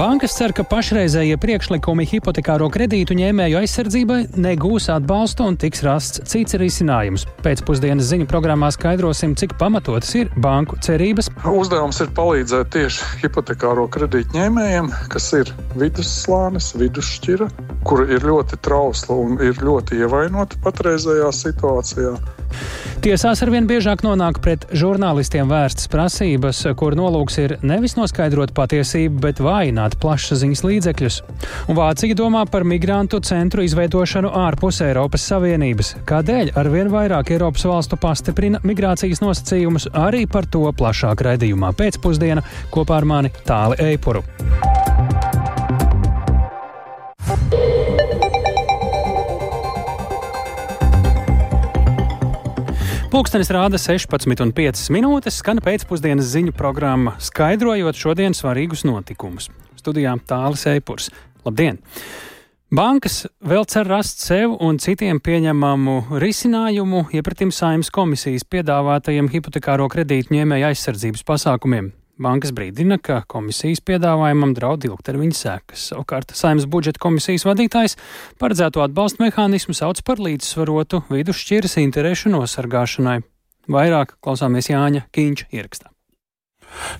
Bankas cer, ka pašreizējie priekšlikumi hipotekāro kredītu ņēmēju aizsardzībai negūs atbalstu un tiks rasts cits risinājums. Pēcpusdienas ziņu programmā skaidrosim, cik pamatotas ir banku cerības. Uzdevums ir palīdzēt tieši hipotekāro kredītu ņēmējiem, kas ir vidusslānis, vidusšķira, kura ir ļoti trausla un ir ļoti ievainota patreizējā situācijā. Tiesās arvien biežāk nonāk pret žurnālistiem vērstas prasības, kur nolūks ir nevis noskaidrot patiesību, bet vājināt plašsaziņas līdzekļus. Un Vācija domā par migrantu centru izveidošanu ārpus Eiropas Savienības. Kādēļ arvien vairāk Eiropas valstu pastiprina migrācijas nosacījumus, arī par to plašāk raidījumā pēcpusdienā kopā ar mani Tāli Eipuru. Pūkstens rāda 16,5 minūtes, skan pēcpusdienas ziņu programma, skaidrojot šodienas svarīgus notikumus. Studijā Tālis Eipurs. Labdien! Bankas vēl cer rast sev un citiem pieņemamu risinājumu iepratim saimnes komisijas piedāvātajiem hipotekāro kredītu ņēmēju aizsardzības pasākumiem. Bankas brīdina, ka komisijas piedāvājumam draud ilgtermiņa sekas. Savukārt saimnes budžeta komisijas vadītājs paredzēto atbalstu mehānismu sauc par līdzsvarotu vidusšķiras interešu nosargāšanai. Vairāk klausāmies Jāņa Kīņša ierakstā.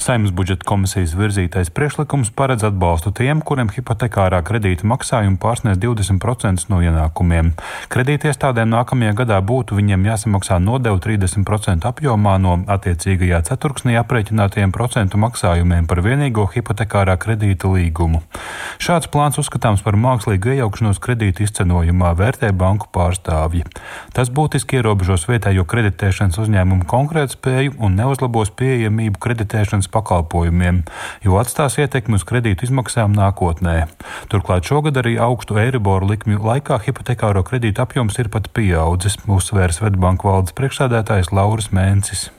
Saimnes budžeta komisijas virzītais priekšlikums paredz atbalstu tiem, kuriem hipotekārā kredīta maksājumi pārsniedz 20% no ienākumiem. Kredītiestādēm nākamajā gadā būtu viņiem jāsamaksā nodevu 30% apjomā no attiecīgajā ceturksnī aprēķinātajiem procentu maksājumiem par vienīgo hipotekārā kredīta līgumu. Šāds plāns uzskatāms par mākslīgu iejaukšanos kredīta izcenojumā, vērtē banku pārstāvji. Tas būtiski ierobežos vietējo kreditēšanas uzņēmumu konkurētspēju un neuzlabos pieejamību kreditēšanas kreditēšanas pakalpojumiem, jo atstās ietekmi uz kredītu izmaksām nākotnē. Turklāt šogad arī augstu eiriboru likmju laikā hipotekāro kredītu apjoms ir pat pieaudzis, uzsvērs Svetbanku valdes priekšsādātājs Lauris Mēncis.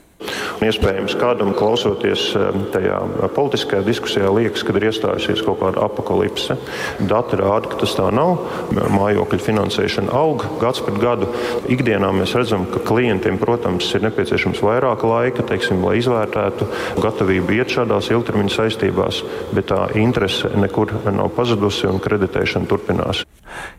Iespējams, kādam klausoties tajā politiskajā diskusijā, liekas, ka ir iestājusies kaut kāda apakalipse. Dati rāda, ka tas tā nav. Mājokļu finansēšana aug gads pēc gadu. Ikdienā mēs redzam, ka klientiem, protams, ir nepieciešams vairāk laika, teiksim, lai izvērtētu gatavību iet šādās ilgtermiņa saistībās, bet tā interese nekur nav pazudusi un kreditēšana turpinās.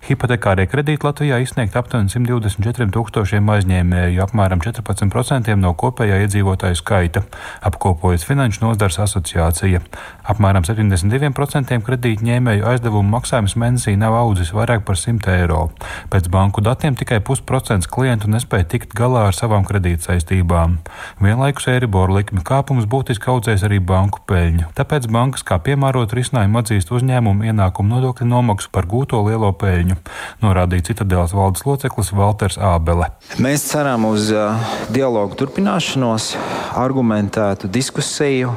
Hipotekārie kredīti Latvijā izsniegt aptuveni 124 tūkstošiem aizņēmēju, apmēram 14% no kopējā iedzīvotāju skaita, apkopojas Finanšu nozars asociācija. Apmēram 72% kredītu ņēmēju aizdevumu maksājums mēnesī nav audzis vairāk par 100 eiro. Pēc banku datiem tikai pusprocents klientu nespēja tikt galā ar savām kredītsaistībām. Vienlaikus Eiriboru likmi kāpums būtiski audzēs arī banku peļņu. Tāpēc bankas kā piemērot risinājumu atzīst uzņēmumu ienākumu nodokļu nomaksu par gūto lielo peļņu norādīja Citadelas valdes loceklis Walters Ābele. Mēs ceram uz dialogu turpināšanos, argumentētu diskusiju.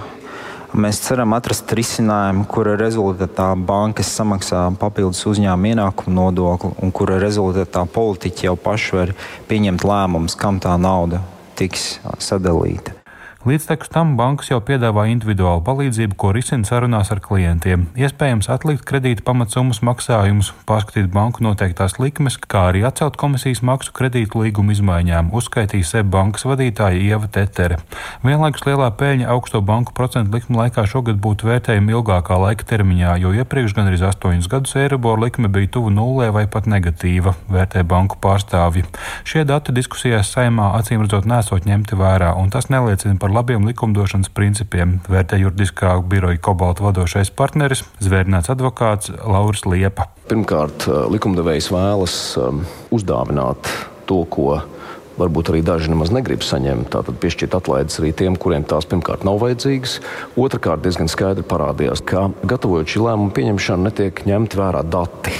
Mēs ceram atrast risinājumu, kura rezultātā bankas samaksā papildus uzņēmuma ienākumu nodokli, un kura rezultātā politiķi jau paši var pieņemt lēmumus, kam tā nauda tiks sadalīta. Līdztekus tam bankas jau piedāvā individuālu palīdzību, ko risina sarunās ar klientiem. Iespējams atlikt kredīta pamatsummas maksājumus, pārskatīt banku noteiktās likmes, kā arī atcelt komisijas maksu kredītu līguma izmaiņām, uzskaitīja SEB bankas vadītāja Ieva Tetere. Vienlaikus lielā peļņa augsto banku procentu likmu laikā šogad būtu vērtējama ilgākā laika termiņā, jo iepriekš gan arī 8 gadus Eiribor likme bija tuvu nulē vai pat negatīva, vērtē banku pārstāvji. Šie dati diskusijās saimā acīm redzot nesot ņemti vērā, un tas neliecina par labiem likumdošanas principiem, vērtē juridiskā biroja Kobalta vadošais partneris, zvērnāts advokāts Lauris Liepa. Pirmkārt, likumdevējs vēlas um, uzdāvināt to, ko varbūt arī daži nemaz negrib saņemt. Tātad piešķirt atlaides arī tiem, kuriem tās pirmkārt nav vajadzīgas. Otrakārt, diezgan skaidri parādījās, ka gatavojot šī lēmuma pieņemšanu, netiek ņemti vērā dati.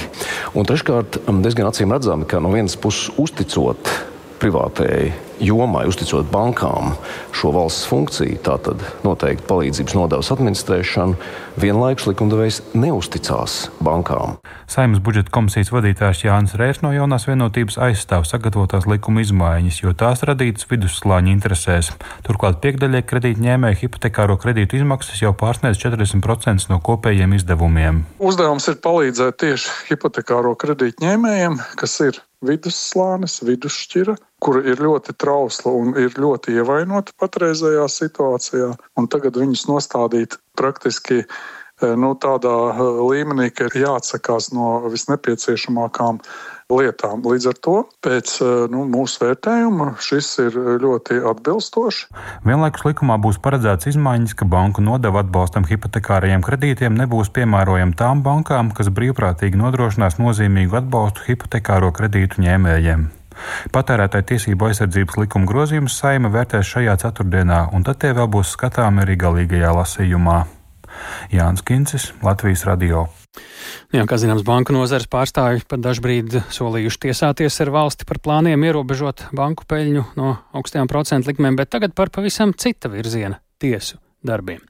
Un treškārt, diezgan acīm redzami, ka no vienas puses uzticot privātajai jomai, uzticot bankām šo valsts funkciju, tātad noteikti palīdzības nodevas administrēšanu, vienlaikus likumdevējs neusticās bankām. Saimnes budžeta komisijas vadītājs Jānis Rērs no jaunās vienotības aizstāv sagatavotās likuma izmaiņas, jo tās radītas vidusslāņa interesēs. Turklāt piekdaļai kredītņēmēju hipotekāro kredītu izmaksas jau pārsniedz 40% no kopējiem izdevumiem. Uzdevums ir palīdzēt tieši hipotekāro kredītņēmējiem, kas ir vidusslānis, vidusšķira, kura ir ļoti trausla un ir ļoti ievainota patreizējā situācijā. Un tagad viņus nostādīt praktiski nu, tādā līmenī, ka ir jāatsakās no visnepieciešamākām lietām. Līdz ar to pēc nu, mūsu vērtējuma šis ir ļoti atbilstoši. Vienlaikus likumā būs paredzēts izmaiņas, ka banku nodeva atbalstam hipotekārajiem kredītiem nebūs piemērojama tām bankām, kas brīvprātīgi nodrošinās nozīmīgu atbalstu hipotekāro kredītu ņēmējiem. Patērētāja tiesību aizsardzības likuma grozījumus saima vērtēs šajā ceturtdienā, un tad tie vēl būs skatāmi arī galīgajā lasījumā. Jānis Kincis, Latvijas Radio. Jā, kā zināms, banku nozares pārstāvji pat dažbrīd solījuši tiesāties ar valsti par plāniem ierobežot banku peļņu no augstajām procentu likmēm, bet tagad par pavisam cita virziena tiesu darbiem.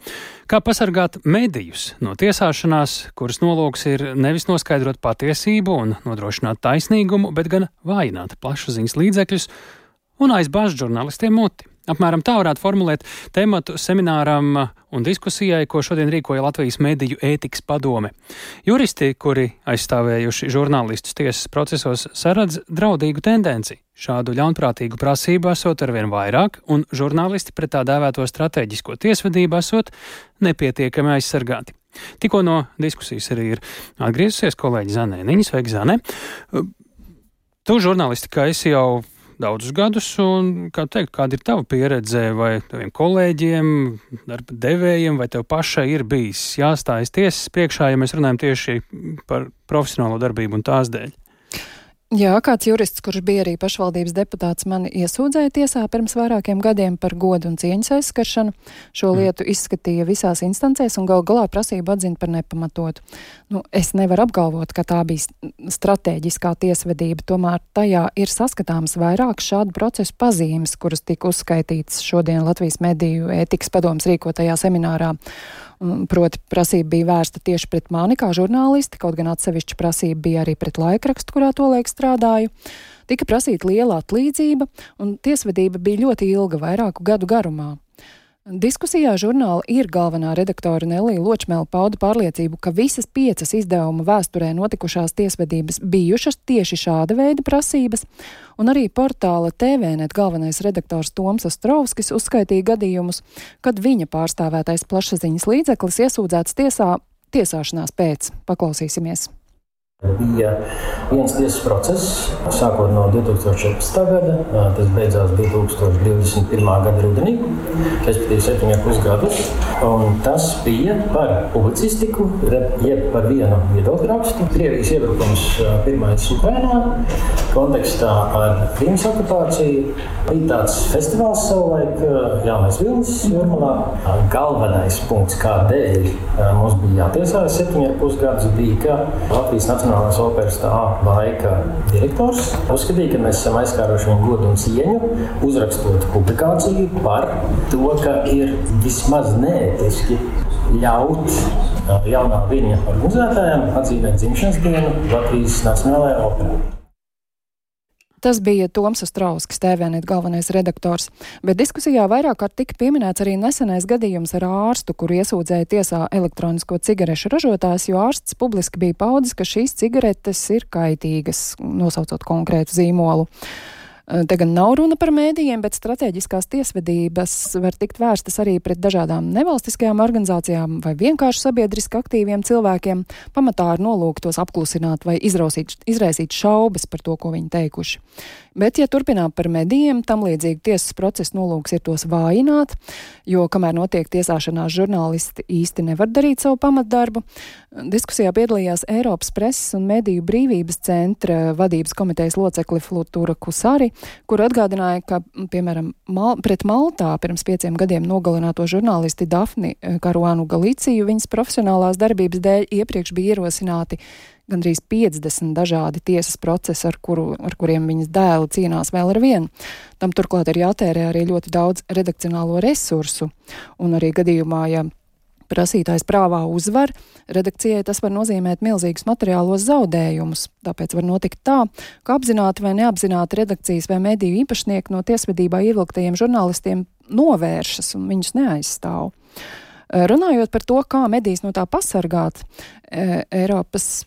Kā pasargāt medijus no tiesāšanās, kuras nolūks ir nevis noskaidrot patiesību un nodrošināt taisnīgumu, bet gan vājināt plašsaziņas līdzekļus un aizbāzt žurnālistiem muti. Apmēram tā varētu formulēt tematu semināram un diskusijai, ko šodien rīkoja Latvijas mediju ētikas padome. Juristi, kuri aizstāvējuši žurnālistus tiesas procesos, saredz draudīgu tendenci. Šādu ļaunprātīgu prasību esot arvien vairāk, un žurnālisti pret tā dēvēto strateģisko tiesvedību esot nepietiekami aizsargāti. Tikko no diskusijas arī ir atgriezusies kolēģi Zanē Niņas, sveiki Zanē. Tu žurnālisti, kā esi jau daudzus gadus. Un, kā teikt, kāda ir tava pieredze vai taviem kolēģiem, darba devējiem, vai tev pašai ir bijis jāstājas tiesas priekšā, ja mēs runājam tieši par profesionālo darbību un tās dēļ? Jā, kāds jurists, kurš bija arī pašvaldības deputāts, mani iesūdzēja tiesā pirms vairākiem gadiem par godu un cieņas aizskaršanu. Šo mm. lietu izskatīja visās instancēs un gal galā prasību atzina par nepamatotu. Nu, es nevaru apgalvot, ka tā bija stratēģiskā tiesvedība, tomēr tajā ir saskatāms vairāk šādu procesu pazīmes, kuras tika uzskaitītas šodien Latvijas mediju ētikas padomas rīkotajā seminārā. Proti, prasība bija vērsta tieši pret mani kā žurnālisti, kaut gan atsevišķa prasība bija arī pret laikrakstu, kurā tolaik strādāju. Tika prasīta liela atlīdzība, un tiesvedība bija ļoti ilga, vairāku gadu garumā. Diskusijā žurnāla ir galvenā redaktore Nelija Ločmēla pauda pārliecību, ka visas piecas izdevuma vēsturē notikušās tiesvedības bijušas tieši šāda veida prasības, un arī portāla TVNet galvenais redaktors Toms Ostrovskis uzskaitīja gadījumus, kad viņa pārstāvētais plašsaziņas līdzeklis iesūdzēts tiesā tiesāšanās pēc. Paklausīsimies! Bija viens tiesas process, sākot no 2014. gada. Tas beidzās 2021. gada rudenī, respektīvi, septiņus pusgadus. Tas bija par publicistiku, jeb par vienu viedokļu rakstu. Krievijas iebrukums pirmais Ukrainā, kontekstā ar Krīmas okupāciju. Bija tāds festivāls savulaik, Jaunais Vilnis Jurmalā. Galvenais punkts, kādēļ mums bija jātiesājas septiņus pusgadus, bija, ka Latvijas Nacionālās operas tā laika direktors uzskatīja, ka mēs esam aizskāruši viņu godu un cieņu, uzrakstot publikāciju par to, ka ir vismaz neētiski ļaut jaunā viņa organizētājiem atzīmēt dzimšanas dienu Latvijas Nacionālajā operā. Tas bija Toms Strauskis, TVNet galvenais redaktors, bet diskusijā vairāk kārt tika pieminēts arī nesenais gadījums ar ārstu, kur iesūdzēja tiesā elektronisko cigarešu ražotājs, jo ārsts publiski bija paudis, ka šīs cigaretes ir kaitīgas, nosaucot konkrētu zīmolu. Eh, te gan nav runa par mēdījiem, bet strateģiskās tiesvedības var tikt vērstas arī pret dažādām nevalstiskajām organizācijām vai vienkārši sabiedriski aktīviem cilvēkiem, pamatā ar nolūku tos apklusināt vai izrausīt, izraisīt šaubas par to, ko viņi teikuši. Bet, ja turpinām par medijiem, tam līdzīgi tiesas procesa nolūks ir tos vājināt, jo kamēr notiek tiesāšanās, žurnālisti īsti nevar darīt savu pamatdarbu. Diskusijā piedalījās Eiropas preses un mediju brīvības centra vadības komitejas locekli Flutūra Kusari, kur atgādināja, ka, piemēram, Mal pret Maltā pirms pieciem gadiem nogalināto žurnālisti Dafni Karuānu Galiciju viņas profesionālās darbības dēļ iepriekš bija ierosināti gandrīz 50 dažādi tiesas procesi, ar, kuru, ar kuriem viņas dēli cīnās vēl ar vienu. Tam turklāt ir jātērē arī ļoti daudz redakcionālo resursu, un arī gadījumā, ja prasītājs prāvā uzvar, redakcijai tas var nozīmēt milzīgus materiālos zaudējumus. Tāpēc var notikt tā, ka apzināti vai neapzināti redakcijas vai mediju īpašnieki no tiesvedībā ievilktajiem žurnālistiem novēršas un viņus neaizstāv. Runājot par to, kā medijas no tā pasargāt, Eiropas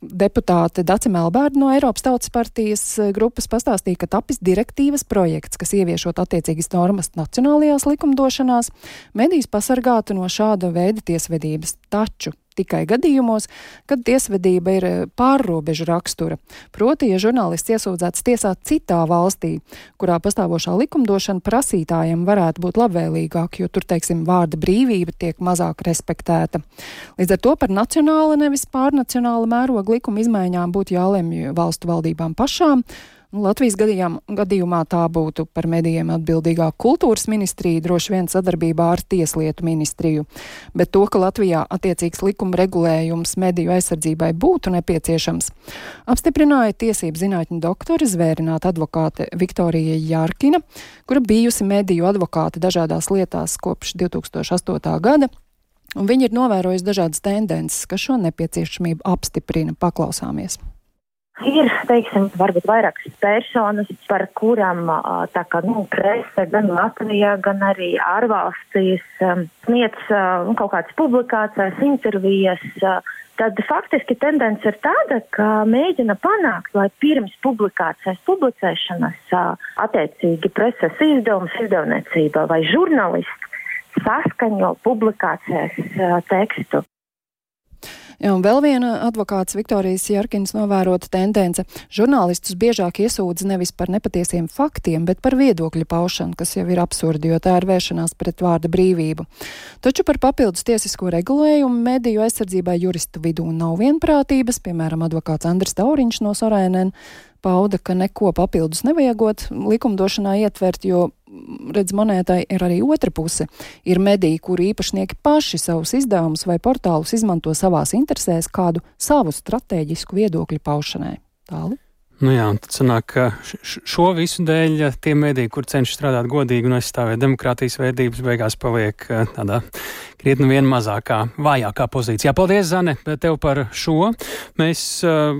deputāte Dace Melbērda no Eiropas Tautas partijas grupas pastāstīja, ka tapis direktīvas projekts, kas ieviešot attiecīgas normas nacionālajās likumdošanās, medijas pasargātu no šāda veida tiesvedības. Taču tikai gadījumos, kad tiesvedība ir eh, pārrobežu rakstura. Proti, ja žurnālists iesūdzēts tiesā citā valstī, kurā pastāvošā likumdošana prasītājiem varētu būt labvēlīgāk, jo tur, teiksim, vārda brīvība tiek mazāk respektēta. Līdz ar to par nacionāla, nevis pārnacionāla mēroga likuma izmaiņām būtu jālemj valstu valdībām pašām. Nu, Latvijas gadījumā tā būtu par medijiem atbildīgā kultūras ministrija, droši vien sadarbībā ar Tieslietu ministriju. Bet to, ka Latvijā attiecīgs likuma regulējums mediju aizsardzībai būtu nepieciešams, apstiprināja tiesību zinātņu doktori zvērināta advokāte Viktorija Jārkina, kura bijusi mediju advokāte dažādās lietās kopš 2008. gada. Un viņi ir novērojuši dažādas tendences, kas šo nepieciešamību apstiprina. Paklausāmies! Ir, teiksim, varbūt vairākas personas, par kurām tā kā, nu, prese gan Latvijā, gan arī ārvalstīs sniedz nu, kaut kādas publikācijas, intervijas. Tad faktiski tendence ir tāda, ka mēģina panākt, lai pirms publikācijas publicēšanas attiecīgi preses izdevums, izdevniecība vai žurnālists saskaņo publikācijas tekstu. Ja, un vēl viena advokāts Viktorijas Jarkins novērota tendence. Žurnālistus biežāk iesūdz nevis par nepatiesiem faktiem, bet par viedokļu paušanu, kas jau ir absurdi, jo tā ir vēršanās pret vārda brīvību. Taču par papildus tiesisko regulējumu mediju aizsardzībai juristu vidū nav vienprātības, piemēram, advokāts Andris Tauriņš no Sorēnēn pauda, ka neko papildus nevajagot likumdošanā ietvert, jo, redz, monētai ir arī otra puse. Ir mediji, kuri īpašnieki paši savus izdevumus vai portālus izmanto savās interesēs kādu savu strateģisku viedokļu paušanai. Tālu. Nu jā, tad sanāk, ka šo visu dēļ tie mediji, kur cenšas strādāt godīgi un aizstāvēt demokrātijas vērtības, beigās paliek tādā krietni vien mazākā, vājākā pozīcijā. Paldies, Zane, tev par šo. Mēs uh,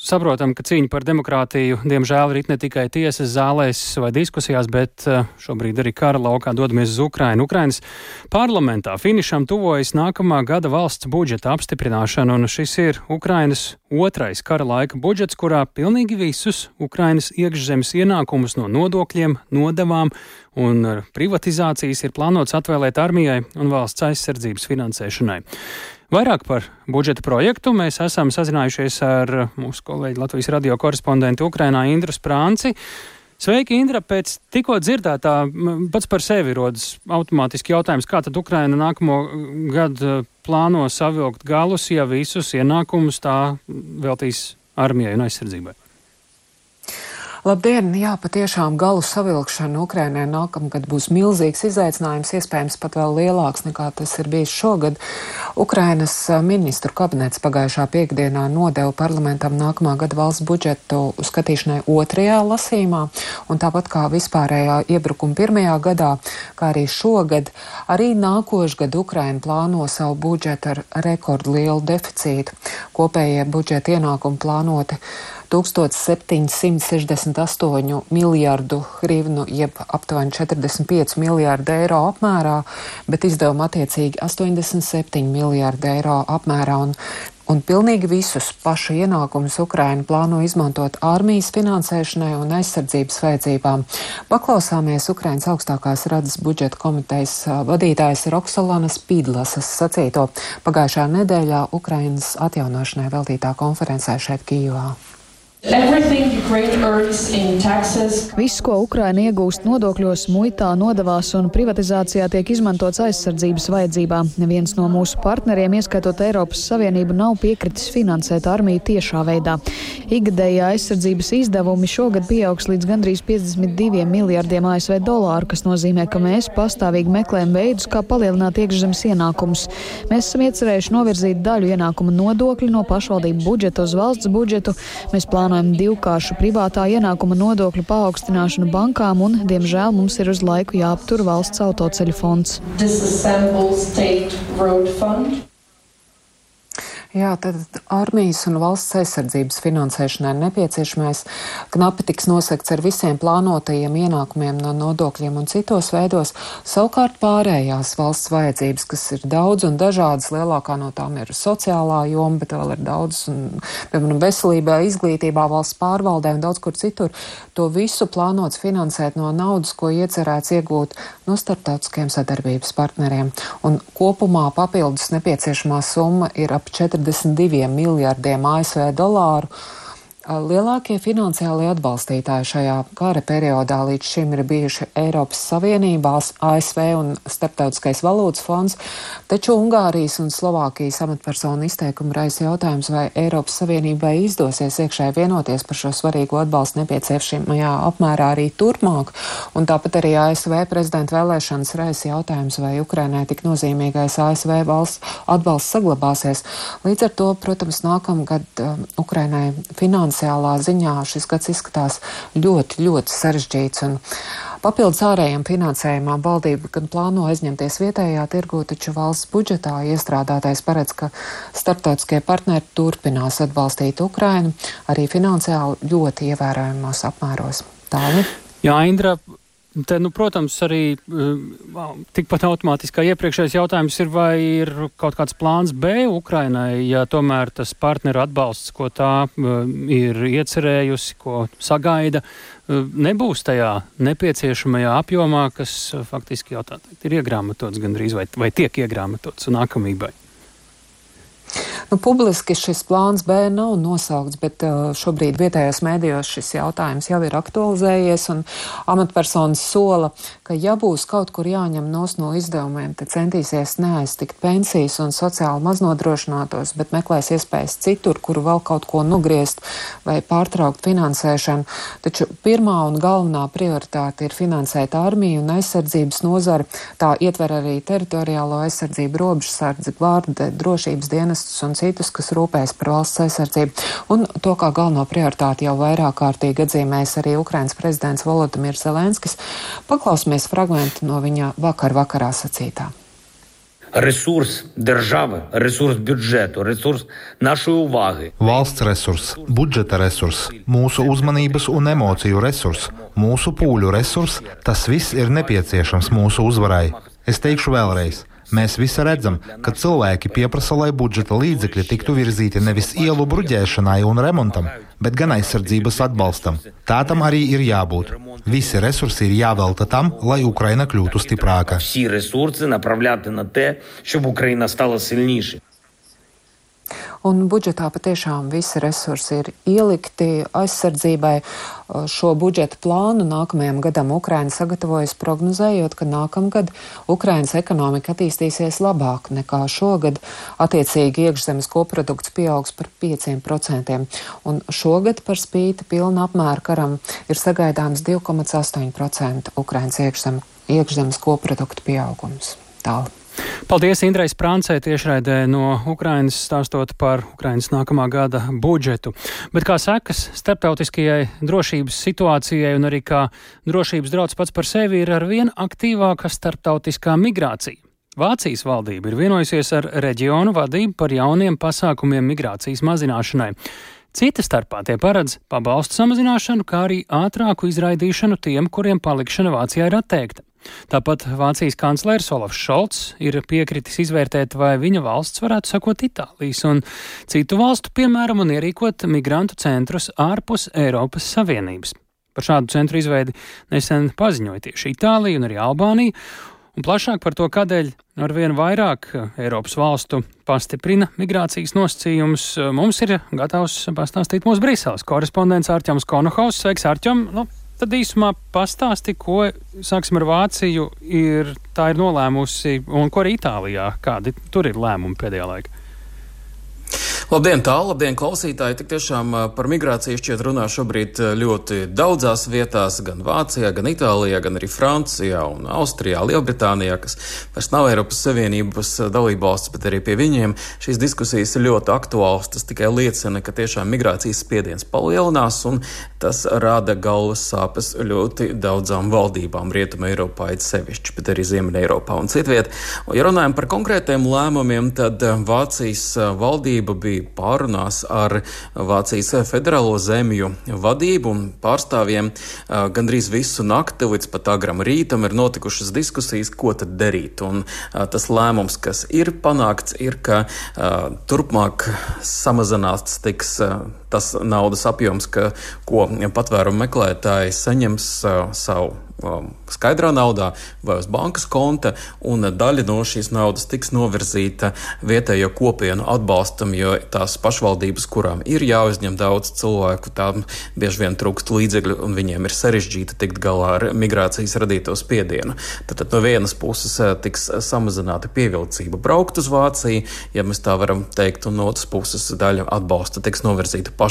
saprotam, ka cīņa par demokrātiju, diemžēl, rit ne tikai tiesas zālēs vai diskusijās, bet eh, šobrīd arī kara laukā dodamies uz Ukrainu. Ukrainas parlamentā finišam tuvojas nākamā gada valsts budžeta apstiprināšana, un šis ir Ukrainas otrais kara laika budžets, kurā pilnīgi visus Ukrainas iekšzemes ienākumus no nodokļiem, nodevām un privatizācijas ir plānots atvēlēt armijai un valsts aizsardzības finansēšanai. Vairāk par budžeta projektu mēs esam sazinājušies ar mūsu kolēģi Latvijas radio korespondentu Ukrainā Indru Sprānci. Sveiki, Indra! Pēc tikko dzirdētā pats par sevi rodas automātiski jautājums, kā tad Ukraina nākamo gadu plāno savilkt galus, ja visus ienākumus tā veltīs armijai un aizsardzībai? Labdien! Jā, patiešām galu savilkšana Ukrainē nākamgad būs milzīgs izaicinājums, iespējams pat vēl lielāks nekā tas ir bijis šogad. Ukrainas ministru kabinets pagājušā piekdienā nodeva parlamentam nākamā gada valsts budžetu skatīšanai otrajā lasīmā, un tāpat kā vispārējā iebrukuma pirmajā gadā, kā arī šogad, arī nākošgad Ukraina plāno savu budžetu ar rekordlielu deficītu. Kopējie budžeta ienākumi plānoti 1768 miljardu hrivnu, jeb aptuveni 45 miljārdu eiro apmērā, bet izdevumi attiecīgi 87 miljārdu eiro apmērā. Un Un pilnīgi visus pašu ienākumus Ukraina plāno izmantot armijas finansēšanai un aizsardzības vajadzībām. Paklausāmies Ukrainas augstākās radas budžeta komitejas vadītājas Roksalanas Pīdlasas sacīto pagājušā nedēļā Ukrainas atjaunošanai veltītā konferencē šeit Kijivā. Viss, ko Ukraina iegūst nodokļos, muitā, nodevās un privatizācijā, tiek izmantots aizsardzības vajadzībām. Neviens no mūsu partneriem, ieskaitot Eiropas Savienību, nav piekritis finansēt armiju tiešā veidā. Ikgadējā aizsardzības izdevumi šogad pieaugs līdz gandrīz 52 miljardiem ASV dolāru, kas nozīmē, ka mēs pastāvīgi meklējam veidus, kā palielināt iekšzemes ienākumus. Mēs esam iecerējuši novirzīt daļu ienākumu nodokļu no pašvaldību budžeta uz valsts budžetu. Mēs plānojam divkāršu privātā ienākuma nodokļu paaugstināšanu bankām, un, diemžēl, mums ir uz laiku jāaptur valsts autoceļu fonds. Jā, tad armijas un valsts aizsardzības finansēšanai nepieciešamais knapi tiks nosegts ar visiem plānotajiem ienākumiem no nodokļiem un citos veidos. Savukārt pārējās valsts vajadzības, kas ir daudz un dažādas, lielākā no tām ir sociālā joma, bet vēl ir daudz, un, piemēram, veselībā, izglītībā, valsts pārvaldē un daudz kur citur. To visu plānots finansēt no naudas, ko iecerēts iegūt no starptautiskiem sadarbības partneriem. Un kopumā papildus nepieciešamā summa ir ap 40. 42 miljardiem ASV dolāru. Lielākie finansiālie atbalstītāji šajā kara periodā līdz šim ir bijuši Eiropas Savienībās, ASV un Starptautiskais valūtas fonds, taču Ungārijas un Slovākijas amatpersonu izteikumu raisa jautājums, vai Eiropas Savienībai izdosies iekšēji vienoties par šo svarīgo atbalstu nepieciešamajā apmērā arī turpmāk, un tāpat arī ASV prezidenta vēlēšanas raisa jautājums, vai Ukrainai tik nozīmīgais ASV valsts atbalsts saglabāsies. Līdz ar to, protams, nākamgad um, Ukrainai finanses finansiālā ziņā šis gads izskatās ļoti, ļoti sarežģīts. Un papildus ārējiem finansējumam valdība gan plāno aizņemties vietējā tirgu, taču valsts budžetā iestrādātais paredz, ka starptautiskie partneri turpinās atbalstīt Ukrainu arī finansiāli ļoti ievērojamos apmēros. Tāli. Jā, Indra, Te, nu, protams, arī uh, tikpat automātiski kā iepriekšējais jautājums ir, vai ir kaut kāds plāns B Ukrainai, ja tomēr tas partneru atbalsts, ko tā uh, ir iecerējusi, ko sagaida, uh, nebūs tajā nepieciešamajā apjomā, kas faktiski jau tā teikt, ir iegrāmatots gandrīz vai, vai tiek iegrāmatots nākamībai. Nu, publiski šis plāns B nav nosaukts, bet uh, šobrīd vietējos mēdījos šis jautājums jau ir aktualizējies, un amatpersonas sola, ka ja būs kaut kur jāņem nos no izdevumiem, tad centīsies neaiztikt pensijas un sociāli maznodrošinātos, bet meklēs iespējas citur, kur vēl kaut ko nogriezt vai pārtraukt finansēšanu. Taču pirmā un galvenā prioritāte ir finansēt armiju un aizsardzības nozari. Tā ietver arī teritoriālo aizsardzību, robežsardzi, gvārde, drošības dienestus un citus, kas rūpēs par valsts aizsardzību. Un to kā galveno prioritāti jau vairāk kārtīgi atzīmēs arī Ukrainas prezidents Volodimirs Zelenskis. Paklausīsimies fragmentu no viņa vakar vakarā sacītā. Ресурс держави, ресурс бюджету, ресурс нашої уваги. Valsts resurs, budžeta resurs, mūsu uzmanības un emociju resurs, mūsu pūļu resurs - tas viss ir nepieciešams mūsu uzvarai. Es teikšu vēlreiz. Mēs visi redzam, ka cilvēki pieprasa, lai budžeta līdzekļi tiktu virzīti nevis ielu bruģēšanai un remontam, bet gan aizsardzības atbalstam. Tā tam arī ir jābūt. Visi resursi ir jāvelta tam, lai Ukraina kļūtu stiprāka. Un budžetā patiešām visi resursi ir ielikti aizsardzībai. Šo budžeta plānu nākamajam gadam Ukraina sagatavojas prognozējot, ka nākamgad Ukrainas ekonomika attīstīsies labāk nekā šogad. Attiecīgi iekšzemes koprodukts pieaugs par 5%, un šogad par spīti pilna apmēra karam ir sagaidāms 2,8% Ukrainas iekšzem, iekšzemes koprodukta pieaugums. Tālāk. Paldies Indrai Sprāncē tiešraidē no Ukrainas stāstot par Ukrainas nākamā gada budžetu. Bet kā sekas starptautiskajai drošības situācijai un arī kā drošības drauds pats par sevi ir arvien aktīvāka starptautiskā migrācija. Vācijas valdība ir vienojusies ar reģionu vadību par jauniem pasākumiem migrācijas mazināšanai. Cita starpā tie paredz pabalstu samazināšanu, kā arī ātrāku izraidīšanu tiem, kuriem palikšana Vācijā ir atteikta. Tāpat Vācijas kanclers Olafs Šolts ir piekritis izvērtēt, vai viņa valsts varētu sakot Itālijas un citu valstu piemēram un ierīkot migrantu centrus ārpus Eiropas Savienības. Par šādu centru izveidi nesen paziņoja tieši Itālija un arī Albānija, un plašāk par to, kādēļ arvien vairāk Eiropas valstu pastiprina migrācijas nosacījumus, mums ir gatavs pastāstīt mūsu Briseles korespondents Ārķams Konohaus. Sveiks, Ārķam! Nu, Tad īsumā pastāsti, ko, sāksim ar Vāciju, ir, tā ir nolēmusi, un ko arī Itālijā, kādi tur ir lēmumi pēdējā laikā. Labdien, tālu, labdien, klausītāji! Tik tiešām par migrāciju šķiet runā šobrīd ļoti daudzās vietās, gan Vācijā, gan Itālijā, gan arī Francijā un Austrijā, Lielbritānijā, kas vairs nav Eiropas Savienības dalībvalsts, bet arī pie viņiem šīs diskusijas ir ļoti aktuāls. Tas tikai liecina, ka tiešām migrācijas spiediens palielinās un tas rada galvas sāpes ļoti daudzām valdībām Rietumē Eiropā, it sevišķi, bet arī Ziemeļa Eiropā un citviet. Ja runājam par konkrētiem lēmumiem, tad Vācijas valdība bija bija pārunās ar Vācijas federālo zemju vadību un pārstāvjiem gandrīz visu nakti līdz pat agram rītam ir notikušas diskusijas, ko tad darīt. Un tas lēmums, kas ir panākts, ir, ka turpmāk samazināts tiks tas naudas apjoms, ka, ko patvērumu meklētāji saņems savu skaidrā naudā vai uz bankas konta, un daļa no šīs naudas tiks novirzīta vietējo kopienu atbalstam, jo tās pašvaldības, kurām ir jāuzņem daudz cilvēku, tām bieži vien trūkst līdzekļu, un viņiem ir sarežģīti tikt galā ar migrācijas radīto spiedienu. Tad, tad no vienas puses tiks samazināta pievilcība braukt uz Vāciju, ja mēs tā varam teikt, un no otras puses daļa atbalsta tiks novirzīta pašvaldībām.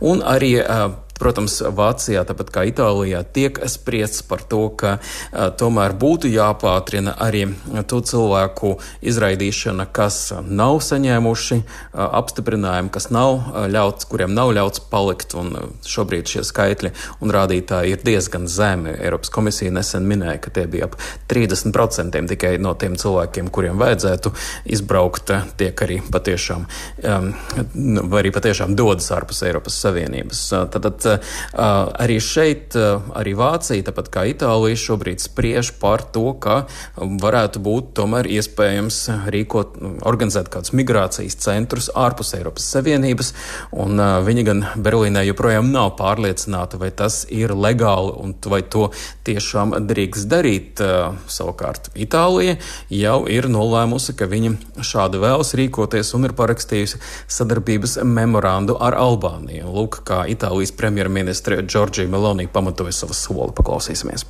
Un arī uh, Protams, Vācijā, tāpat kā Itālijā, tiek spriests par to, ka a, tomēr būtu jāpātrina arī to cilvēku izraidīšana, kas nav saņēmuši a, apstiprinājumu, kas nav ļauts, kuriem nav ļauts palikt. Šobrīd šie skaitļi un rādītāji ir diezgan zemi. Eiropas komisija nesen minēja, ka tie bija ap 30% tikai no tiem cilvēkiem, kuriem vajadzētu izbraukt, tiek arī patiešām, um, arī patiešām dodas ārpus Eiropas Savienības. Tad, uh, arī šeit, arī Vācija, tāpat kā Itālija, šobrīd spriež par to, ka varētu būt tomēr iespējams rīkot, organizēt kādus migrācijas centrus ārpus Eiropas Savienības, un viņi gan Berlīnē joprojām nav pārliecināti, vai tas ir legāli un vai to tiešām drīkst darīt. Savukārt Itālija jau ir nolēmusi, ka viņi šādi vēlas rīkoties un ir parakstījusi sadarbības memorandu ar Albāniju. Lūk, kā Itālijas premjerministrs premjerministre Džordžija Meloni pamatoja savu soli. Paklausīsimies!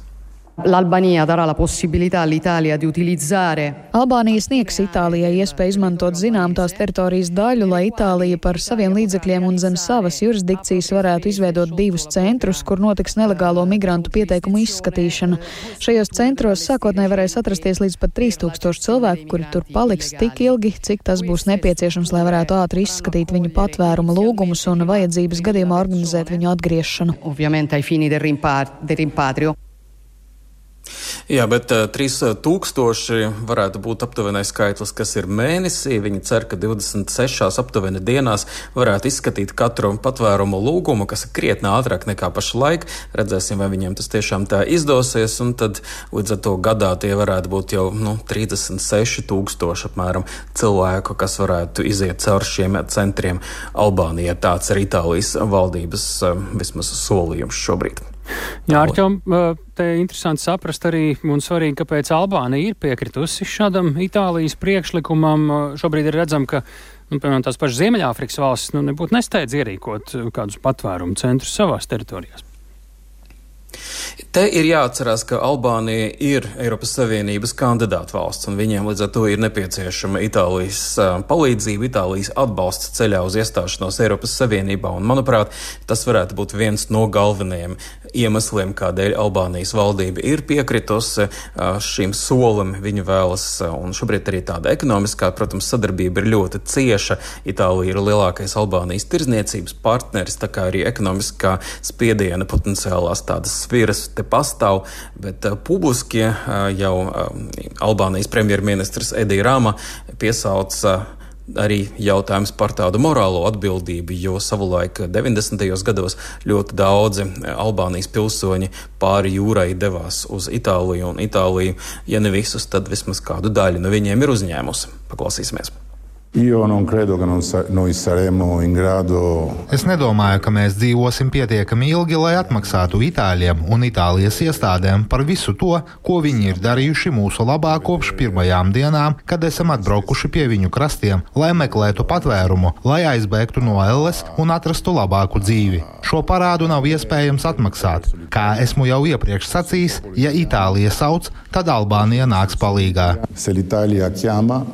L'Albania darà la possibilità all'Italia di utilizzare. Albānija sniegs Itālijai iespēju izmantot zinām tās teritorijas daļu, lai Itālija par saviem līdzekļiem un zem savas jurisdikcijas varētu izveidot divus centrus, kur notiks nelegālo migrantu pieteikumu izskatīšana. Šajos centros sākotnēji varēs atrasties līdz pat 3000 cilvēku, kuri tur paliks tik ilgi, cik tas būs nepieciešams, lai varētu ātri izskatīt viņu patvērumu lūgumus un vajadzības gadījumā organizēt viņu atgriešanu. Jā, bet uh, eh, 3000 varētu būt aptuvenais skaitlis, kas ir mēnesī. Viņi cer, ka 26 aptuveni dienās varētu izskatīt katru patvērumu lūgumu, kas ir krietni ātrāk nekā pašlaik. Redzēsim, vai viņiem tas tiešām tā izdosies, un tad līdz ar to gadā tie varētu būt jau nu, 36 tūkstoši apmēram cilvēku, kas varētu iziet cauri šiem centriem Albānijā. Tāds ir Itālijas valdības uh, vismaz solījums šobrīd. Jā, Arķom, te interesanti saprast arī un svarīgi, kāpēc Albānija ir piekritusi šādam Itālijas priekšlikumam. Šobrīd ir redzam, ka, nu, piemēram, tās pašas Ziemeļāfrikas valstis nu, nebūtu nesteidz ierīkot kādus patvērumu centrus savās teritorijās. Te ir jāatcerās, ka Albānija ir Eiropas Savienības kandidāta valsts, un viņiem līdz ar to ir nepieciešama Itālijas palīdzība, Itālijas atbalsts ceļā uz iestāšanos Eiropas Savienībā. Un, manuprāt, tas varētu būt viens no galvenajiem iemesliem, kādēļ Albānijas valdība ir piekritusi šim solim. Viņa vēlas, un šobrīd arī tāda ekonomiskā, protams, sadarbība ir ļoti cieša. Itālija ir lielākais Albānijas tirzniecības partneris, tā kā arī ekonomiskā spiediena potenciālās tādas sviras te pastāv, bet uh, publiski uh, jau uh, Albānijas premjerministrs Edija Rama piesauca arī jautājums par tādu morālo atbildību, jo savulaik 90. gados ļoti daudzi Albānijas pilsoņi pāri jūrai devās uz Itāliju, un Itālija, ja ne visus, tad vismaz kādu daļu no viņiem ir uzņēmusi. Paklausīsimies! Io non credo che non sa noi saremo in grado. Es nedomāju, ka mēs dzīvosim pietiekami ilgi, lai atmaksātu Itāļiem un Itālijas iestādēm par visu to, ko viņi ir darījuši mūsu labā kopš pirmajām dienām, kad esam atbraukuši pie viņu krastiem, lai meklētu patvērumu, lai aizbēgtu no elles un atrastu labāku dzīvi. Šo parādu nav iespējams atmaksāt. Kā esmu jau iepriekš sacījis, ja Itālija sauc, tad Albānija nāks palīgā. Se l'Italia chiama,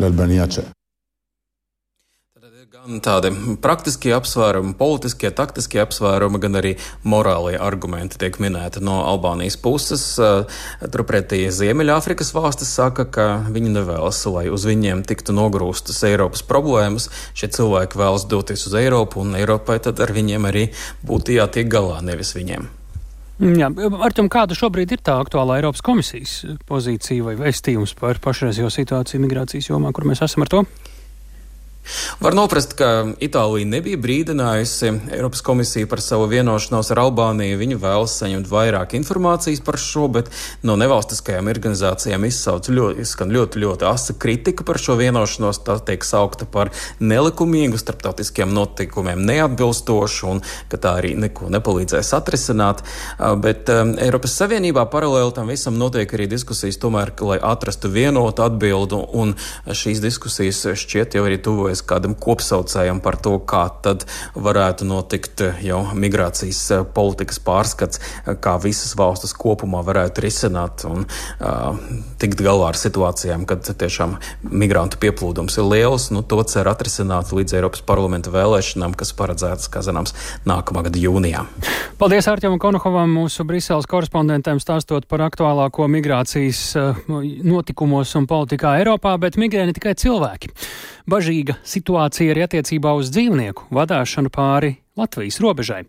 l'Albania c'è. Gan tādi praktiskie apsvērumi, politiskie, taktiskie apsvērumi, gan arī morālie argumenti tiek minēti no Albānijas puses. Turpretī Ziemeļāfrikas valstis saka, ka viņi nevēlas, lai uz viņiem tiktu nogrūstas Eiropas problēmas. Šie cilvēki vēlas doties uz Eiropu, un Eiropai tad ar viņiem arī būtu jātiek galā, nevis viņiem. Jā, Arčam, kāda šobrīd ir tā aktuālā Eiropas komisijas pozīcija vai vēstījums par pašreizējo situāciju migrācijas jomā, kur mēs esam ar to? Var noprast, ka Itālija nebija brīdinājusi Eiropas komisiju par savu vienošanos ar Albāniju. Viņi vēlas saņemt vairāk informācijas par šo, bet no nevalstiskajām organizācijām izsauc ļoti, izskan ļoti, ļoti asa kritika par šo vienošanos. Tā tiek saukta par nelikumīgu, starptautiskiem notikumiem neatbilstošu un ka tā arī neko nepalīdzēs atrisināt. Bet um, Eiropas Savienībā paralēli tam visam notiek arī diskusijas tomēr, lai atrastu vienotu atbildu, un šīs diskusijas šķiet jau arī tuvojas tuvojas kādam kopsaucējam par to, kā tad varētu notikt jau migrācijas eh, politikas pārskats, eh, kā visas valstis kopumā varētu risināt un uh, tikt galā ar situācijām, kad tiešām migrantu pieplūdums ir liels. Nu, to cer atrisināt līdz Eiropas parlamenta vēlēšanām, kas paredzētas, kā zināms, nākamā gada jūnijā. Paldies Ārķam Konohovam, mūsu Briseles korespondentam, stāstot par aktuālāko migrācijas notikumos un politikā Eiropā, bet migrē ne tikai cilvēki. Bažīga situācija arī attiecībā uz dzīvnieku vadāšanu pāri Latvijas robežai.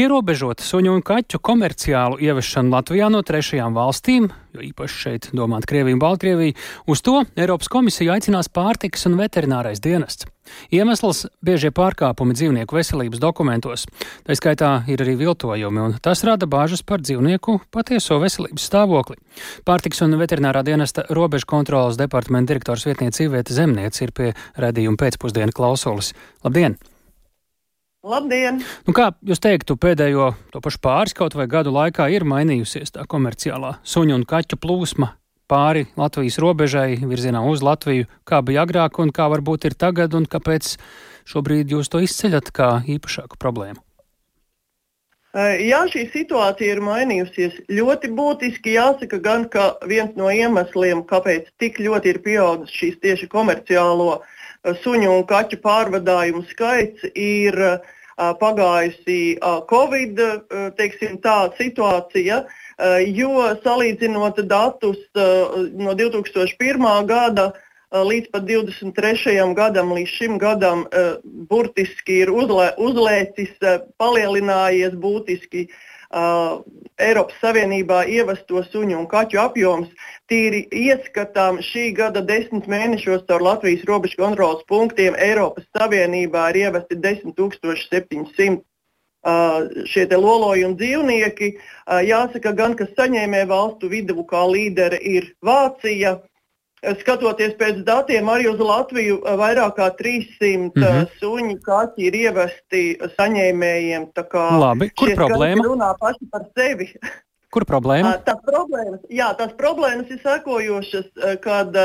Ierobežot suņu un kaķu komerciālu ieviešanu Latvijā no trešajām valstīm, jo īpaši šeit domāt Krieviju un Baltkrieviju, uz to Eiropas komisija aicinās pārtikas un veterinārais dienests. Iemesls - biežie pārkāpumi dzīvnieku veselības dokumentos. Tā skaitā ir arī viltojumi, un tas rada bāžas par dzīvnieku patieso veselības stāvokli. Pārtiks un veterinārā dienesta robežu kontrolas departamenta direktors vietniece Ivieta Zemniece ir pie redzījuma pēcpusdienu klausulis. Labdien! Labdien! Nu kā jūs teiktu, pēdējo to pašu pāris kaut vai gadu laikā ir mainījusies tā komerciālā suņu un kaķu plūsma pāri Latvijas robežai, virzienā uz Latviju, kā bija agrāk un kā varbūt ir tagad, un kāpēc šobrīd jūs to izceļat kā īpašāku problēmu? Jā, šī situācija ir mainījusies ļoti būtiski. Jāsaka, gan ka viens no iemesliem, kāpēc tik ļoti ir pieaudzis šīs tieši komerciālo uh, suņu un kaķu pārvadājumu skaits ir pagājusi Covid teiksim, tā, situācija, jo salīdzinot datus no 2001. gada līdz pat 23. gadam, līdz šim gadam, burtiski ir uzlē, uzlēcis, palielinājies būtiski uh, uh, Eiropas Savienībā ievesto suņu un kaķu apjoms tīri ieskatām šī gada desmit mēnešos caur Latvijas robežu kontrolas punktiem Eiropas Savienībā ir ievesti 10,700 Uh, šie lolojumi dzīvnieki. Jāsaka, gan ka saņēmē valstu vidū kā līdere ir Vācija, Skatoties pēc datiem, arī uz Latviju eh, vairāk kā 300 mm -hmm. suņu kaķi ir ievesti saņēmējiem. Labi, kur problēma? Runā paši par sevi. Kur problēma? Tās problēmas, jā, tās problēmas ir sekojošas, eh, kad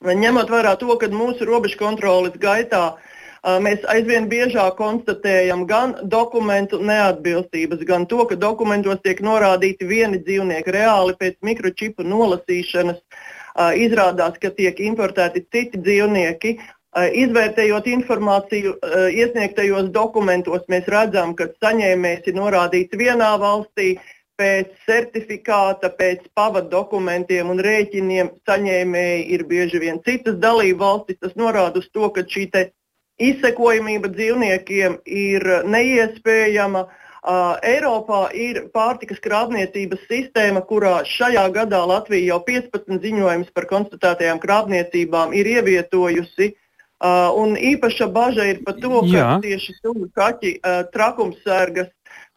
ņemot vērā to, ka mūsu robežu kontrolas gaitā mēs aizvien biežāk konstatējam gan dokumentu neatbilstības, gan to, ka dokumentos tiek norādīti vieni dzīvnieki reāli pēc mikročipu nolasīšanas. Uh, izrādās, ka tiek importēti citi dzīvnieki. Izvērtējot informāciju iesniegtajos dokumentos, mēs redzam, ka saņēmējs ir norādīts vienā valstī, pēc certifikāta, pēc pavadu dokumentiem un rēķiniem saņēmēji ir bieži vien citas dalību valstis. Tas norāda uz to, ka šī izsekojamība dzīvniekiem ir neiespējama. Uh, Uh, Eiropā ir pārtikas krāpniecības sistēma, kurā šajā gadā Latvija jau 15 ziņojumus par konstatētajām krāpniecībām ir ievietojusi. Uh, un īpaša bažas ir par to, ka Jā. tieši suņu kaķi uh, trakumsērgas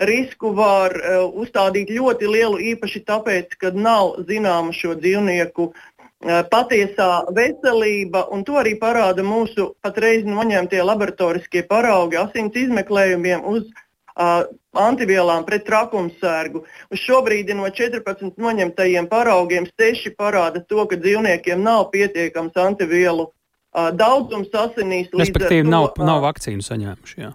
risku var uh, uzstādīt ļoti lielu, īpaši tāpēc, ka nav zināma šo dzīvnieku uh, patiesā veselība, un to arī parāda mūsu patreiz noņemtie laboratoriskie paraugi asins izmeklējumiem uz uh, antivielām pret trakumsērgu. Uz šobrīd no 14 noņemtajiem paraugiem 6 parāda to, ka dzīvniekiem nav pietiekams antivielu daudzums asinīs. Respektīvi, to, nav, nav vakcīnu saņēmuši. Jā.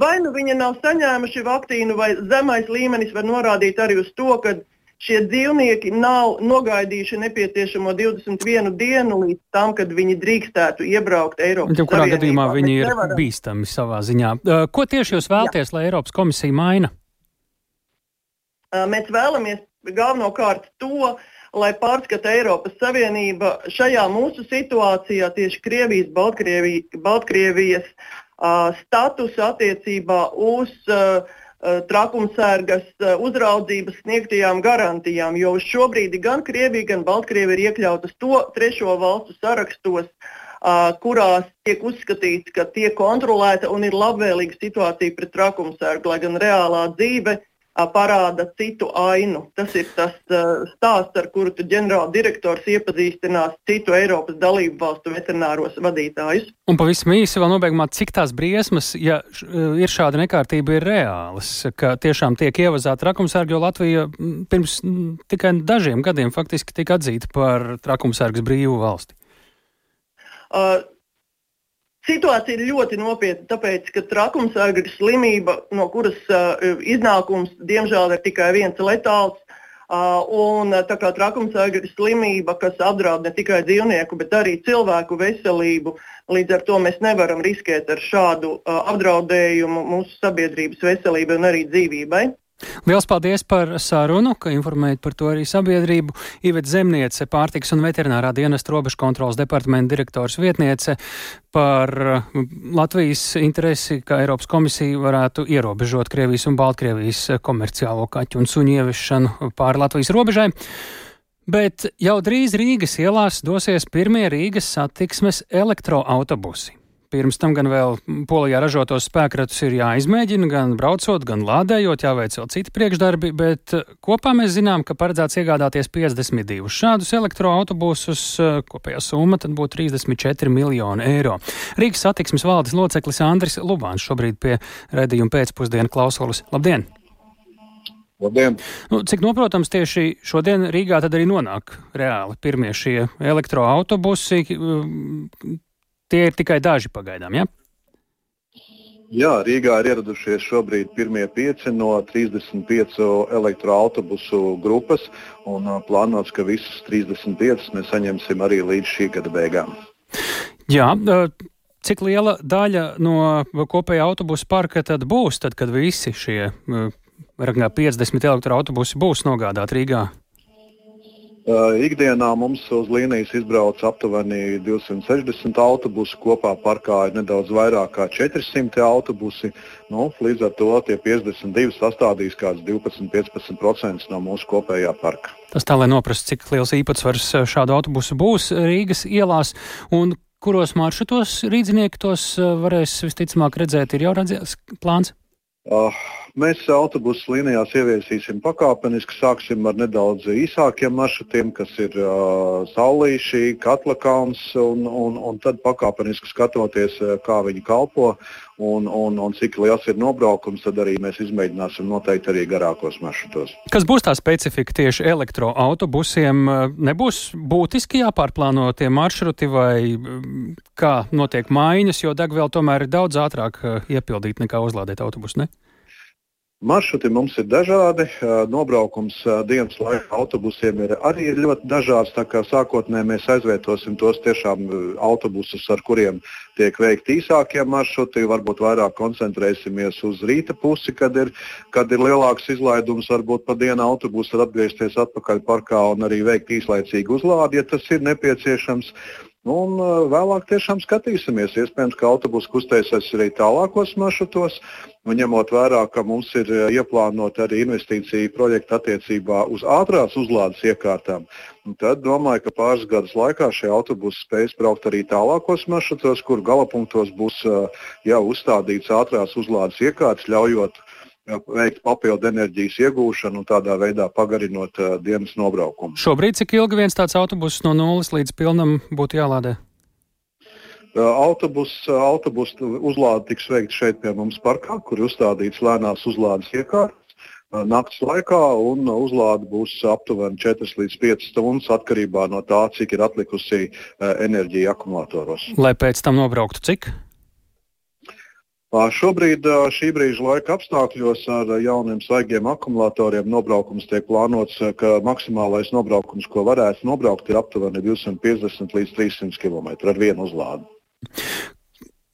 Vai nu viņi nav saņēmuši vakcīnu, vai zemais līmenis var norādīt arī uz to, ka šie dzīvnieki nav nogaidījuši nepieciešamo 21 dienu līdz tam, kad viņi drīkstētu iebraukt Eiropas Savienībā. Kurā gadījumā viņi ir nevaram... bīstami savā ziņā. Ko tieši jūs vēlties, Jā. lai Eiropas komisija maina? Mēs vēlamies galvenokārt to, lai pārskata Eiropas Savienība šajā mūsu situācijā tieši Krievijas, Baltkrievijas, Baltkrievijas uh, statusu attiecībā uz uh, trakumsērgas uzraudzības sniegtajām garantijām, jo uz šo brīdi gan Krievija, gan Baltkrievija ir iekļautas to trešo valstu sarakstos, uh, kurās tiek uzskatīts, ka tiek kontrolēta un ir labvēlīga situācija pret trakumsērgu, lai gan reālā dzīve parāda citu ainu. Tas ir tas stāsts, ar kuru ģenerāla direktors iepazīstinās citu Eiropas dalību valstu veterināros vadītājus. Un pavisam īsi vēl nobeigumā, cik tās briesmas, ja ir šāda nekārtība, ir reālas, ka tiešām tiek ievazāta trakumsērga, jo Latvija pirms tikai dažiem gadiem faktiski tika atzīta par trakumsērgas brīvu valsti. Uh, Situācija ir ļoti nopietna, tāpēc, ka trakumsarga ir slimība, no kuras uh, iznākums, diemžēl, ir tikai viens letāls. Uh, un tā kā trakumsarga ir slimība, kas apdraud ne tikai dzīvnieku, bet arī cilvēku veselību, līdz ar to mēs nevaram riskēt ar šādu uh, apdraudējumu mūsu sabiedrības veselībai un arī dzīvībai. Liels paldies par sarunu, ka informējat par to arī sabiedrību. Ivet Zemniece, pārtiks un veterinārā dienesta robežu kontrolas departamenta direktors vietniece par Latvijas interesi, ka Eiropas komisija varētu ierobežot Krievijas un Baltkrievijas komerciālo kaķu un suņu ieviešanu pāri Latvijas robežai. Bet jau drīz Rīgas ielās dosies pirmie Rīgas satiksmes elektroautobusi. Pirms tam gan vēl polijā ražotos spēkratus ir jāizmēģina, gan braucot, gan lādējot, jāveic vēl citi priekšdarbi, bet eh, kopā mēs zinām, ka paredzēts iegādāties 52 šādus elektroautobusus, eh, kopējā summa tad būtu 34 miljoni eiro. Rīgas satiksmes valdes loceklis Andris Lubāns šobrīd pie redījuma pēcpusdienu klausulas. Labdien! Labdien! Nu, cik noprotams, tieši šodien Rīgā tad arī nonāk reāli pirmie šie elektroautobusi. Tie ir tikai daži pagaidām. Ja? Jā, Rīgā ir ieradušies šobrīd pirmie pieci no 35 elektroautobusu grupas. Un plānots, ka visus 35 mēs saņemsim arī līdz šī gada beigām. Jā, cik liela daļa no kopējā autobusu parka tad būs, tad, kad visi šie 50 elektroautobusi būs nogādāti Rīgā? Uh, ikdienā mums uz līnijas izbrauc aptuveni 260 autobusu, kopā parkā ir nedaudz vairāk kā 400 autobusi. Nu, līdz ar to tie 52 sastādīs kāds 12-15% no mūsu kopējā parka. Tas tā, lai noprastu, cik liels īpatsvars šādu autobusu būs Rīgas ielās un kuros maršrutos rīznieki tos varēs visticamāk redzēt, ir jau redzēts plāns? Uh, Mēs autobusu līnijās ieviesīsim pakāpeniski. Sāksim ar nedaudz īsākiem maršrutiem, kas ir uh, Saulīši, Katlakauns, un, un, un tad pakāpeniski skatoties, kā viņi kalpo un, un, un cik liels ir nobraukums, tad arī mēs izmēģināsim noteikti arī garākos maršrutos. Kas būs tā specifika tieši elektroautobusiem? Nebūs būtiski jāpārplāno tie maršruti vai kā notiek maiņas, jo degviela tomēr ir daudz ātrāk iepildīt nekā uzlādēt autobusu, ne? Maršruti mums ir dažādi. Nobraukums dienas laikā autobusiem ir arī ļoti dažāds. Sākotnēji mēs aizvietosim tos tiešām autobusus, ar kuriem tiek veikti īsākie maršruti. Varbūt vairāk koncentrēsimies uz rīta pusi, kad ir, kad ir lielāks izlaidums. Varbūt pa dienu autobusu atgriezties atpakaļ parkā un arī veikt īslaicīgu uzlādi, ja tas ir nepieciešams. Un vēlāk tiešām skatīsimies. Iespējams, ka autobusu kustēsies arī tālākos maršrutos. Un ņemot vērā, ka mums ir ieplānota arī investīcija projekta attiecībā uz ātrās uzlādes iekārtām, tad domāju, ka pāris gadus laikā šie autobusi spēs braukt arī tālākos maršrutos, kur galapunktos būs jau uzstādīts ātrās uzlādes iekārtas, ļaujot veikt papildu enerģijas iegūšanu un tādā veidā pagarinot uh, dienas nobraukumu. Šobrīd cik ilgi viens tāds autobuss no nulles līdz pilnam būtu jālādē? Autobus, autobus uzlāde tiks veikta šeit pie mums parkā, kur ir uzstādīts lēnās uzlādes iekārtas naktas laikā, un uzlāde būs aptuveni 4 līdz 5 stundas atkarībā no tā, cik ir atlikusi enerģija akumulatoros. Lai pēc tam nobrauktu cik? Šobrīd šī brīža laika apstākļos ar jauniem svaigiem akumulatoriem nobraukums tiek plānots, ka maksimālais nobraukums, ko varētu nobraukt, ir aptuveni 250 līdz 300 km ar vienu uzlādi.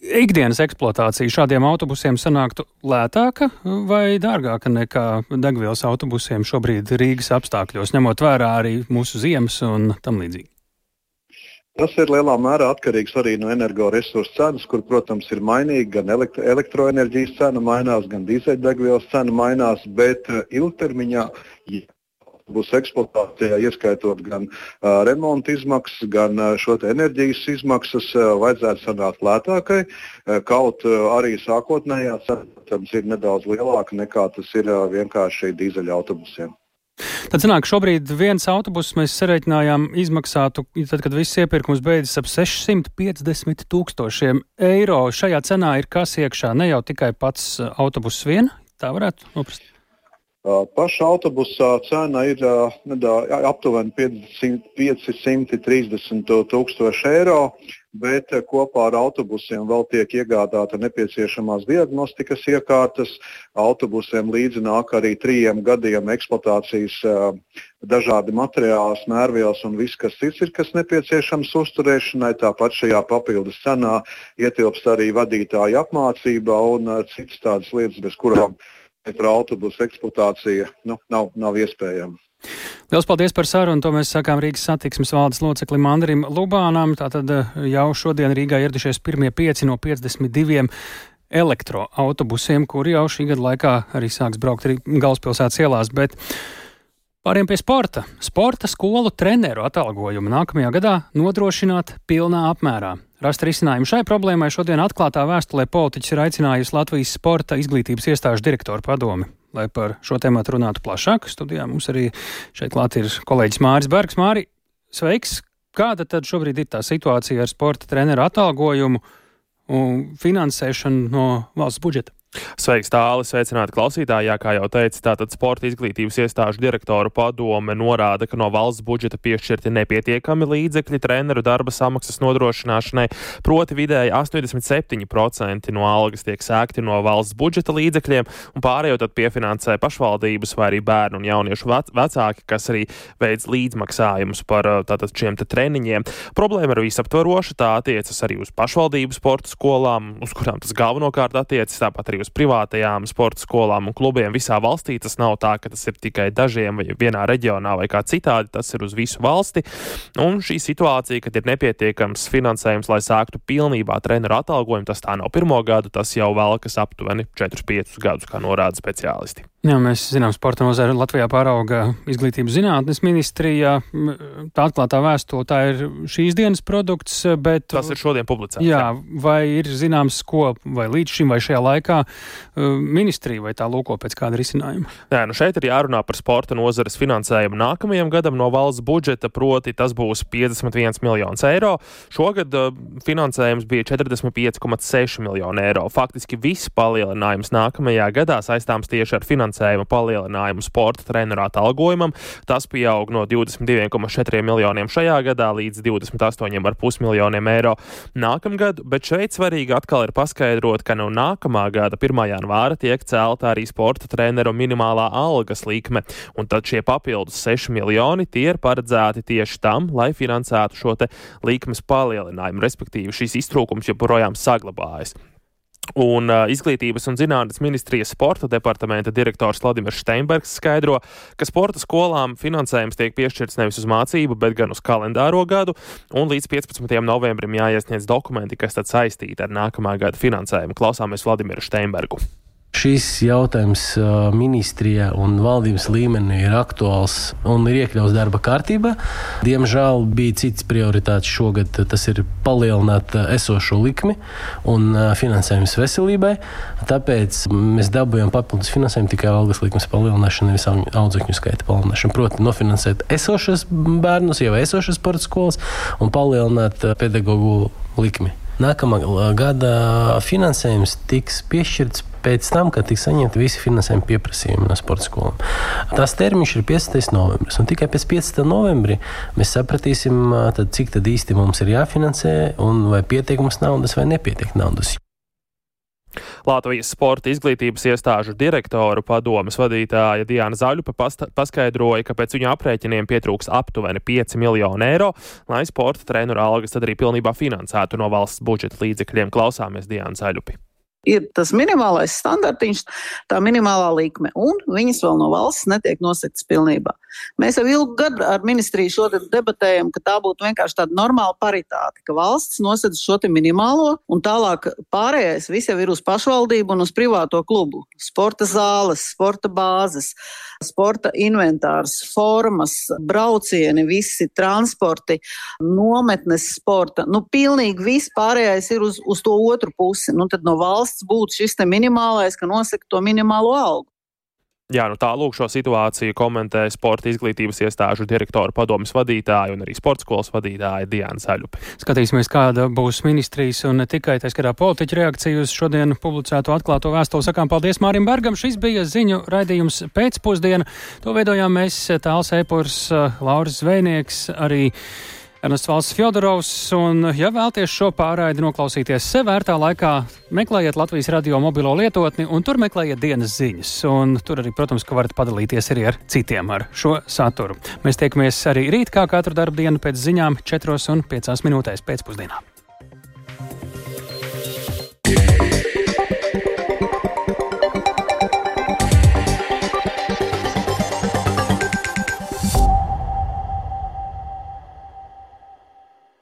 Ikdienas eksploatācija šādiem autobusiem sanāktu lētāka vai dārgāka nekā degvielas autobusiem šobrīd Rīgas apstākļos, ņemot vērā arī mūsu ziemas un tam līdzīgi? Tas ir lielā mērā atkarīgs arī no energoresursu cenas, kur, protams, ir mainīga. Gan elektro, elektroenerģijas cena mainās, gan dīzeļdegvielas cena mainās, bet uh, ilgtermiņā, ja būs eksploatācijā, ieskaitot gan uh, remonta izmaksas, gan uh, šo enerģijas izmaksas, uh, vajadzētu sanākt lētākai. Uh, kaut uh, arī sākotnējā cena, protams, ir nedaudz lielāka nekā tas ir uh, vienkārši dīzeļa autobusiem. Tad sanāk, šobrīd viens autobus mēs sareiķinājām izmaksātu, tad, kad viss iepirkums beidzas ap 650 tūkstošiem eiro. Šajā cenā ir kas iekšā, ne jau tikai pats uh, autobus vien, tā varētu noprast. Paša autobusa cena ir nedā, aptuveni 530 tūkstoši eiro bet eh, kopā ar autobusiem vēl tiek iegādāta nepieciešamās diagnostikas iekārtas. Autobusiem līdzi nāk arī trījiem gadiem eksploatācijas eh, dažādi materiāli, mērvielas un viss, kas cits ir, kas nepieciešams uzturēšanai. Tāpat šajā papildus cenā ietilpst arī vadītāja apmācība un eh, citas tādas lietas, bez kurām autobusu eksploatācija nu, nav, nav iespējama. Liels paldies par sarunu. To mēs sakām Rīgas satiksmes valdes loceklim Andrim Lubānam. Tātad eh, jau šodien Rīgā ieradušies pirmie pieci no 52 elektroautobusiem, kuri jau šī gada laikā arī sāks braukt galvaspilsētas ielās. Bet pāriem pie sporta. Sporta skolu treneru atalgojumu nākamajā gadā nodrošināt pilnā apmērā. Rast risinājumu šai problēmai šodien atklātā vēstulē politiķis ir aicinājusi Latvijas sporta izglītības iestāžu direktoru padomi. Lai par šo tēmu runātu plašāk, studijā mums arī šeit klāt ir kolēģis Māris Bergs. Māri, sveiks! Kāda tad šobrīd ir tā situācija ar sporta treneru atalgojumu un finansēšanu no valsts budžeta? Sveiks, tālāk, sveicināti klausītāji. Jā, kā jau teicu, tātad sporta izglītības iestāžu direktoru padome norāda, ka no valsts budžeta piešķirti nepietiekami līdzekļi treneru darba samaksas nodrošināšanai. Proti, vidēji 87% no algas tiek sēgti no valsts budžeta līdzekļiem, un pārējo tad piefinansē pašvaldības vai arī bērnu un jauniešu vecāki, kas arī veids līdzmaksājumus par tātad šiem te treniņiem. Problēma ir visaptvaroša, tā attiecas arī uz pašvaldību sporta skolām, uz kurām tas galvenokārt attiecas, tāpat arī uz privātajām sporta skolām un klubiem visā valstī. Tas nav tā, ka tas ir tikai dažiem vai vienā reģionā vai kā citādi, tas ir uz visu valsti. Un šī situācija, kad ir nepietiekams finansējums, lai sāktu pilnībā treneru atalgojumu, tas tā nav pirmo gadu, tas jau velkas aptuveni 4-5 gadus, kā norāda speciālisti. Jā, mēs zinām, sporta nozara Latvijā pārauga izglītības zinātnes ministrijā. Tā atklātā vēstule, tā ir šīs dienas produkts, bet. Tas ir šodien publicēts. Jā, jā. vai ir zināms, ko vai līdz šim vai šajā laikā uh, ministrija vai tā lūko pēc kāda risinājuma? Nē, nu šeit ir jārunā par sporta nozares finansējumu nākamajam gadam no valsts budžeta, proti tas būs 51 miljonus eiro. Šogad uh, finansējums bija 45,6 miljonu eiro. Faktiski viss palielinājums nākamajā gadā saistāms tieši ar finansējumu finansējuma palielinājumu sporta treneru atalgojumam. Tas pieaug no 22,4 miljoniem šajā gadā līdz 28,5 miljoniem eiro nākamgad, bet šeit svarīgi atkal ir paskaidrot, ka no nākamā gada 1. janvāra tiek celta arī sporta treneru minimālā algas likme, un tad šie papildus 6 miljoni tie ir paredzēti tieši tam, lai finansētu šo likmes palielinājumu, respektīvi šīs iztrūkums joprojām saglabājas. Un uh, Izglītības un zinātnes ministrijas sporta departamenta direktors Vladimirs Steinbergs skaidro, ka sporta skolām finansējums tiek piešķirts nevis uz mācību, bet gan uz kalendāro gadu, un līdz 15. novembrim jāiesniedz dokumenti, kas tad saistīti ar nākamā gada finansējumu. Klausāmies Vladimiru Steinbergu. Šis jautājums ministrijā un valdības līmenī ir aktuāls un ir iekļauts darba kārtībā. Diemžēl bija cits prioritāts šogad, tas ir palielināt esošo likmi un finansējums veselībai. Tāpēc mēs dabūjām papildus finansējumu tikai algas likmes palielināšanu, nevis audzēkņu skaita palielināšanu. Proti, nofinansēt esošas bērnus, jau esošas sporta skolas un palielināt pedagoģu likmi. Nākamā gada finansējums tiks piešķirts pēc tam, kad tiks saņemti visi finansējuma pieprasījumi no sporta skolām. Tas termiņš ir 15. novembris, un tikai pēc 15. novembrī mēs sapratīsim, tad, cik tad īsti mums ir jāfinansē un vai pietiek mums naudas vai nepietiek naudas. Latvijas sporta izglītības iestāžu direktoru padomas vadītāja Diana Zaļupa paskaidroja, ka pēc viņa aprēķiniem pietrūks aptuveni 5 miljonu eiro, lai sporta treneru algas tad arī pilnībā finansētu no valsts budžeta līdzekļiem. Klausāmies Diana Zaļupi ir tas minimālais standartiņš, tā minimālā likme, un viņas vēl no valsts netiek nosaktas pilnībā. Mēs jau ilgu gadu ar ministriju šodien debatējam, ka tā būtu vienkārši tāda normāla paritāte, ka valsts nosedz šo minimālo, un tālāk pārējais viss jau ir uz pašvaldību un uz privāto klubu. Sporta zāles, sporta bāzes, sporta inventārs, formas, braucieni, visi transporti, nometnes sporta. Nu, pilnīgi viss pārējais ir uz, uz to otru pusi. Nu, tad no valsts valsts būtu šis minimālais, ka nosaka to minimālo algu. Jā, nu tā lūk, šo situāciju komentē sporta izglītības iestāžu direktora padomas vadītāja un arī sporta skolas vadītāja Diana Zaļupa. Skatīsimies, kāda būs ministrijas un ne tikai tā skatā politiķa reakcija uz šodien publicēto atklāto vēstuli. Sakām paldies Mārim Bergam. Šis bija ziņu raidījums pēcpusdiena. To veidojām mēs Tāls Eipurs, Lauris Zvejnieks, arī Ernsts Valsts Fjodorovs. Un, ja vēlties šo pārraidi noklausīties sev vērtā laikā, meklējiet Latvijas radio mobilo lietotni un tur meklējiet dienas ziņas. Un tur arī, protams, ka varat padalīties arī ar citiem ar šo saturu. Mēs tiekamies arī rīt, kā katru darbu dienu pēc ziņām, 4 un 5 minūtēs pēcpusdienā. Yeah.